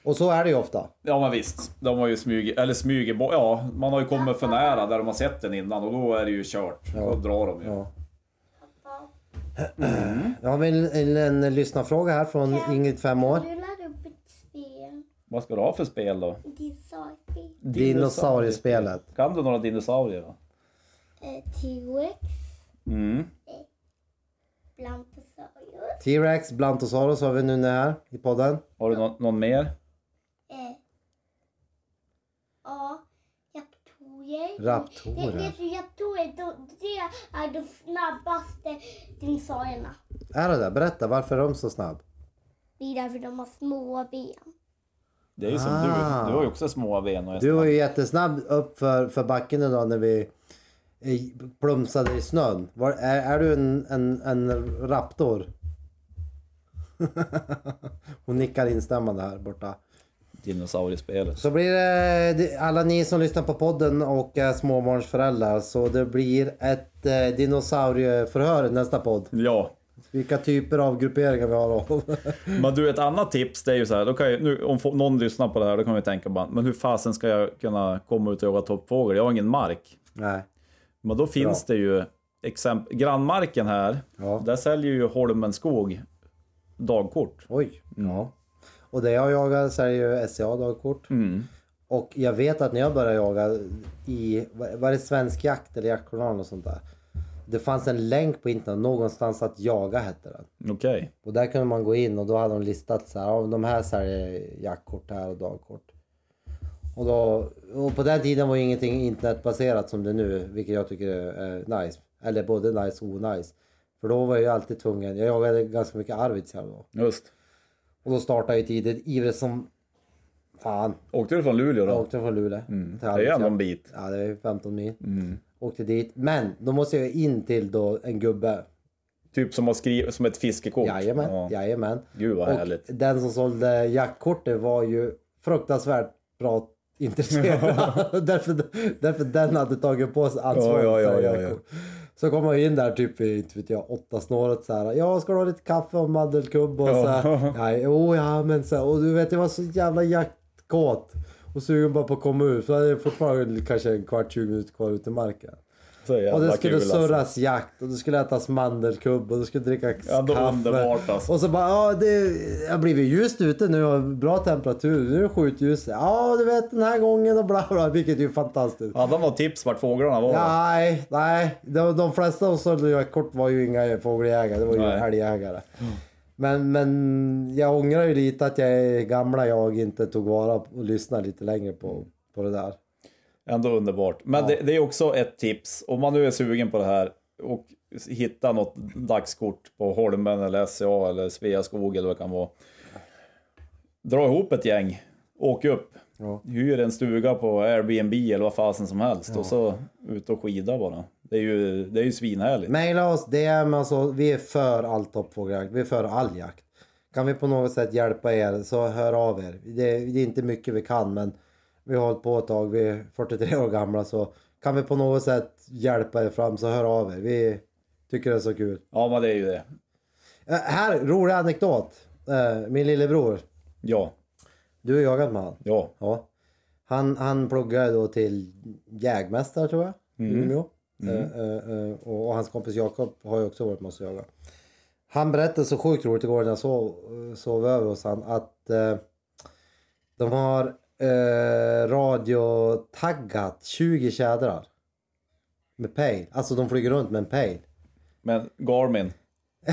Och så är det ju ofta. Ja men visst, de har ju smugit, eller smugit bort, ja man har ju kommit för nära där de har sett den innan och då är det ju kört. Då drar de ju. Ja. Jag har en, en, en lyssnarfråga här från Ingrid, 5 år. Du laddar upp ett spel. Vad ska du ha för spel då? Dinosauriespel. Dinosauriespelet. Kan du några dinosaurier då? Eh, T-Rex. Mm. Blantosaurus. T-Rex, Blantosaurus har vi nu här i podden. Har du någon, någon mer? Eh, ja, raptorer. Raptorer. Det, du, raptorer, de, det är de snabbaste dinosaurierna. Är det det? Berätta, varför är de så snabb? Det är därför de har små ben. Det är ju som Ah. du, du har ju också små ben och är Du var ju jättesnabb upp för, för backen idag när vi eh, plumsade i snön. Var, är, är du en, en, en raptor? Hon nickar instämmande här borta. Dinosauriespelet. Så blir det alla ni som lyssnar på podden och är småbarnsföräldrar så det blir ett eh, dinosaurieförhör i nästa podd. Ja. Vilka typer av grupperingar vi har då. Men du, ett annat tips det är ju så här, då kan jag, nu, om någon lyssnar på det här då kan vi tänka bara, men hur fasen ska jag kunna komma ut och jaga toppfågel? Jag har ingen mark. Nej. Men då finns det ju exempel, grannmarken här, Ja. där säljer ju Holmen Skog dagkort. Oj. Ja. Och det jag jagar så är det ju SCA dagkort. Mm. Och jag vet att när jag började jaga i, var det Svensk Jakt eller Jaktjournalen och sånt där. Det fanns en länk på internet, någonstans att jaga hette den. Okej. Och där kunde man gå in och då hade de listat så här, ja, de här säljer jaktkort här och dagkort. Och, då, och på den tiden var ju ingenting internetbaserat som det är nu, vilket jag tycker är nice. Eller både nice och onajs. För då var jag ju alltid tvungen, jag jagade ganska mycket Arvidsjaur då. Just. Och då startade jag ju tidigt, ivrig som fan. Åkte du från Luleå Jag då? åkte från Luleå till Det är ändå en bit. Ja, det är 15 mil. Åkte dit. Men då måste jag in till då en gubbe. Typ som, skriva, som ett fiskekort. Jajamän, Ja. jajamän. Gud vad Och härligt. den som sålde jaktkortet var ju fruktansvärt bra intresserad. därför, därför den hade tagit på sig ansvaret Ja, ja, ja, ja, jaktkort. Så kom man in där typ i, inte vet jag, åtta snåret så här. Ja, ska du ha lite kaffe och mandelkubb och så här. Ja, jo, ja, men så här. Och du vet, jag var så jävla jaktkåt. Och sugen bara på att komma ut. Så hade jag fortfarande kanske en kvart, 20 minuter kvar ut i marken. Och det skulle kul, alltså. surras jakt och det skulle ätas mandelkubb och det skulle drickas Ja, kaffe. underbart, alltså. Och så bara, ja det har blivit ljust ute nu och bra temperatur. Nu är det skjutljus. Ja du vet den här gången och bla bla. Vilket är ju fantastiskt. Hade de något tips vart fåglarna var? Nej, nej. De, de flesta som sålde jaktkort var ju inga fågeljägare. Det var ju Nej. älgjägare. Men, men jag ångrar ju lite att jag gamla jag inte tog vara och lyssnade lite längre på, på det där. Ändå underbart. Men det, det är också ett tips, om man nu är sugen på det här och hitta något dagskort på Holmen eller SCA eller Sveaskog eller vad det kan vara. Dra ihop ett gäng, åk upp, Ja. hyr en stuga på Airbnb eller vad fasen som helst och så ut och skida bara. Det är ju, det är ju svinhärligt. Maila oss, DM alltså, vi är för all toppfågeljakt, vi är för all jakt. Kan vi på något sätt hjälpa er så hör av er. Det, det är inte mycket vi kan men vi har hållit på ett tag, vi är 43 år gamla så kan vi på något sätt hjälpa er fram så hör av er. Vi tycker det är så kul. Ja men det är ju det. Äh, här, rolig anekdot. Äh, min lillebror, Ja, du har jagat med han. ja. Ja. Han, han pluggade då till jägmästare tror jag, i Umeå. Eh, eh, eh, och, och hans kompis Jakob har ju också varit med oss och jagat. Han berättade så sjukt roligt igår när jag sov, sov över hos han att eh, de har eh, radiotaggat 20 tjädrar. Med pejl. Alltså de flyger runt med en pejl. Men Garmin,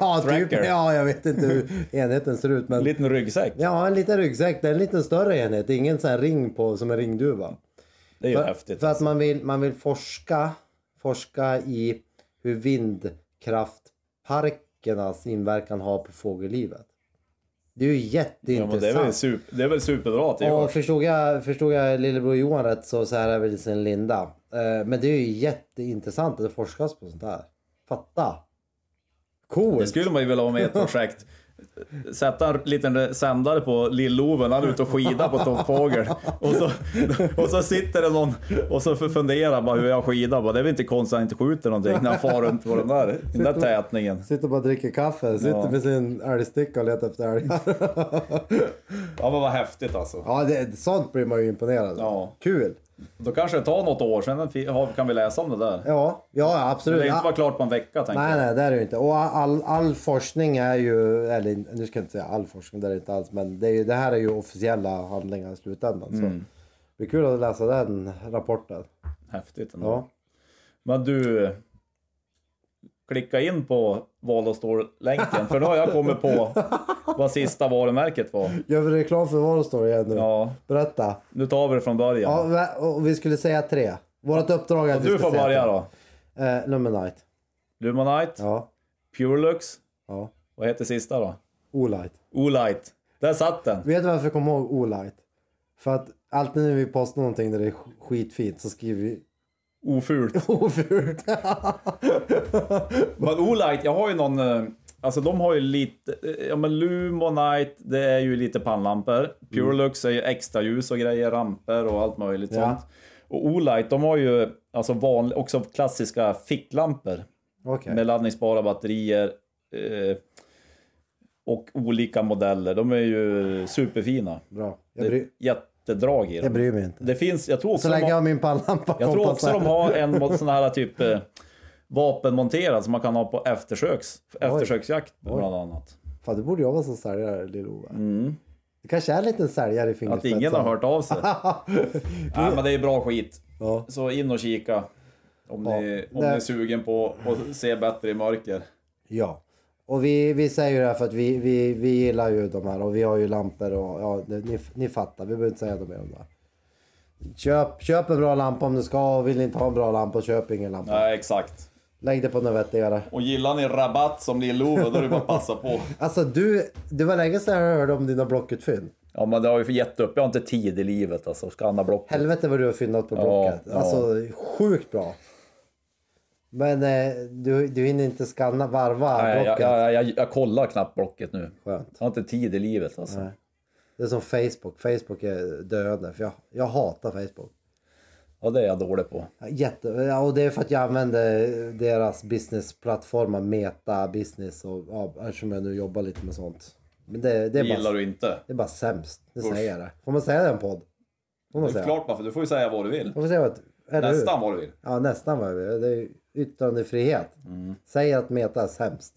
ja, typ, ja, jag vet inte hur enheten ser ut men... en liten ryggsäck. Ja, en liten ryggsäck. Det är en lite större enhet. Ingen sån här ring på som en ringduva. Det är ju För, häftigt. för att man vill, man vill forska forska i hur vindkraftparkernas inverkan har på fågellivet. Det är ju Ja, jätteintressant. men det, är väl super, det är väl superbra att det görs. förstod jag, förstod jag lillebror Johan rätt så, så här är väl sin Linda. Eh, men det är ju jätteintressant att det forskas på sånt här. Fatta! Coolt! Det skulle man ju vilja ha med i ett projekt. Sätta en liten sändare på Lill-Ove han är ute och skidar på toppfågel. Och så, och så sitter det någon och så funderar bara hur jag skidar. Bara, det är väl inte konstigt att han inte skjuter någonting när han far runt på den där, den där tätningen. Sitter och bara dricker kaffe, sitter Ja. med sin älgsticka och letar efter älgar. Ja men vad häftigt alltså. ja, det, sånt blir man ju imponerad av. Ja. Kul! Då kanske det tar något år, sen kan vi läsa om det där. Ja, ja absolut. Det är inte vara klart på en vecka tänker Nej, jag. nej, det är det inte. Och all, all forskning är ju, eller nu ska jag inte säga all forskning, det är det inte alls, men det, är, det här är ju officiella handlingar i slutändan. Så det blir kul att läsa den rapporten. Häftigt ändå. Ja. Men du, klicka in på Val och länken för nu har jag kommit på vad sista varumärket var. Gör vi reklam för Varostore igen nu? Ja, Berätta. nu tar vi det från början. Ja, och vi skulle säga tre. Vårt uppdrag är att vi du får börja då. Eh, Luminite. Lumonite, Ja. Purelux, Ja. vad heter sista då? Olight. Olight. Där satt den. Vet du varför jag kommer ihåg Olight? För att alltid när vi postar någonting där det är skitfint så skriver vi Ofult. ofult. Men Olight, jag har ju någon... eh, Alltså de har ju lite... eh, Ja men Lumonite, det är ju lite pannlampor. Purelux är ju extra ljus och grejer, ramper och allt möjligt Ja. sånt. Och Olight, de har ju alltså vanliga, också klassiska ficklampor. Okej. Med laddningsbara batterier. Eh, och olika modeller. De är ju superfina. Bra. Jag, Det är ett jättedrag i dem. jag bryr mig inte. Det finns, jag tror också Så länge jag har min pannlampa jag tror också de har en sån här typ eh, vapenmonterad som man kan ha på eftersöks, eftersöksjakt bland annat. Fan, du borde jobba som säljare, Lill-Ove. Du kanske är en liten säljare i Att ingen har hört av sig. Nej men det är bra skit. Ja. Så in och kika. Om, Ja, ni, om det- ni är sugen på att se bättre i mörker. Ja. Och vi, vi säger ju det för att vi, vi, vi gillar ju de här och vi har ju lampor och ja, ni, ni fattar. Vi behöver inte säga något mer om det. Köp, köp en bra lampa om du ska och vill inte ha en bra lampa, köp ingen lampa. Nej exakt. Lägg det på något vettigare. Och gillar ni rabatt som Lill-Ove då är det bara att passa på. Alltså du, det var länge sedan jag hörde om dina Blocket-fynd. Ja men det har ju gett upp. Jag har inte tid i livet alltså. Skanna blocket. Helvete vad du har fyndat på Blocket. ja. Alltså sjukt bra. Men eh, du, du hinner inte skanna, varva Nej, jag, Blocket. jag, jag, jag kollar knappt blocket nu. Skönt. Jag har inte tid i livet alltså. Nej. Det är som Facebook. Facebook är döende. För jag, jag hatar Facebook. Ja det är jag dålig på. Jätte, ja, och det är för att jag använder deras businessplattformar, Meta Business och ja, eftersom jag nu jobbar lite med sånt. Men det, det, är, gillar bara, du inte. det är bara sämst. Det Usch. säger jag det. Får man säga det i en podd? Får man Det är säga? klart varför, du får ju säga vad du vill. Får man säga vad? Nästan vad du vill. Ja, nästan vad jag vill. Det är yttrandefrihet. Mm. Säg att Meta är sämst.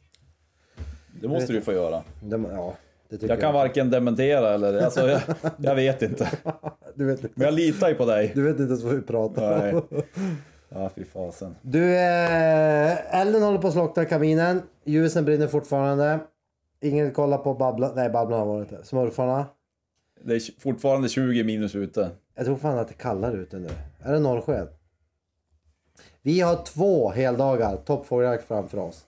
Det måste du få göra. Det, ja, det tycker Jag kan varken dementera eller... Alltså, jag, jag vet inte. Du vet, inte- Men jag litar ju på dig. du vet inte ens vad vi pratar Nej. om. Ja, fy fasen. Du, eh, elden håller på att slockna i kaminen. Ljusen brinner fortfarande. Ingen kollar på Babblan. Nej, Babblan har varit inte. Smurfarna. Det är fortfarande 20 minus ute. Jag tror fan att det är kallare ute nu. Är det norrsken? Vi har två heldagar toppfågeljakt framför oss.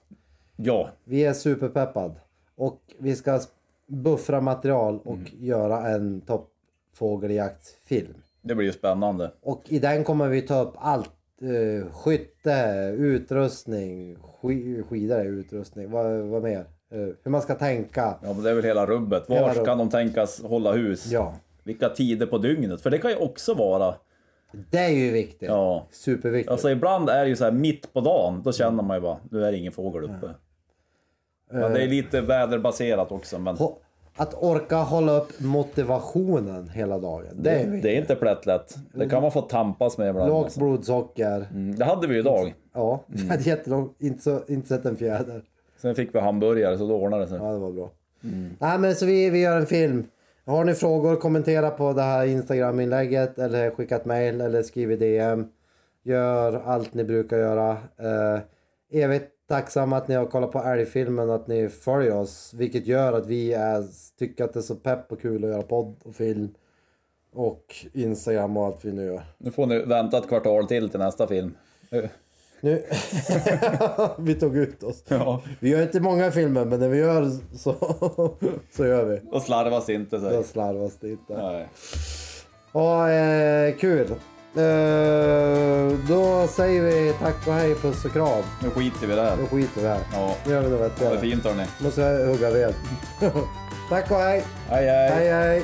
Ja, Vi är superpeppad. Och vi ska buffra material och göra en toppfågeljaktfilm. det blir ju spännande. Och i den kommer vi ta upp allt. Eh, skytte, utrustning, sk- skidor utrustning. Vad, vad mer? Eh, hur man ska tänka. Ja, men det är väl hela rubbet. Var Hela ska rubb- de tänkas hålla hus? Ja, Vilka tider på dygnet? För det kan ju också vara... det är ju viktigt. Ja. Superviktigt. Alltså ibland är det ju så här mitt på dagen, då känner man ju bara, nu är det ingen fågel uppe. Men det är lite väderbaserat också, men Ho- Att orka hålla upp motivationen hela dagen. Det är det viktigt. är inte plättlätt. Det kan man få tampas med ibland. Lågt Alltså. blodsocker. Mm, Det hade vi ju idag. Ja, det hade jättelångt. Inte, så, inte sett en fjäder. Sen fick vi hamburgare, så då ordnade det sig. Ja, det var bra. Nej, men så vi, vi gör en film. Har ni frågor, kommentera på det här Instagram-inlägget eller skicka ett mail eller skriv i DM. Gör allt ni brukar göra. Eh, evigt tacksam att ni har kollat på älgfilmen, att ni följer oss. Vilket gör att vi är, tycker att det är så pepp och kul att göra podd och film. Och Instagram och allt vi nu gör. Nu får ni vänta ett kvartal till till nästa film. Nu... vi tog ut oss. Ja. Vi gör inte många filmer, men när vi gör så, så gör vi. Då slarvas det inte. Så. Då slarvas det inte. Nej. Ja, eh, kul. Eh, då säger vi tack och hej, puss och kram. Nu skiter vi i det här. Då skiter vi här. Ja. Nu gör vi något Det är vettigare. fint hörni. Måste jag hugga ved. tack och hej. Hej hej. Hej hej.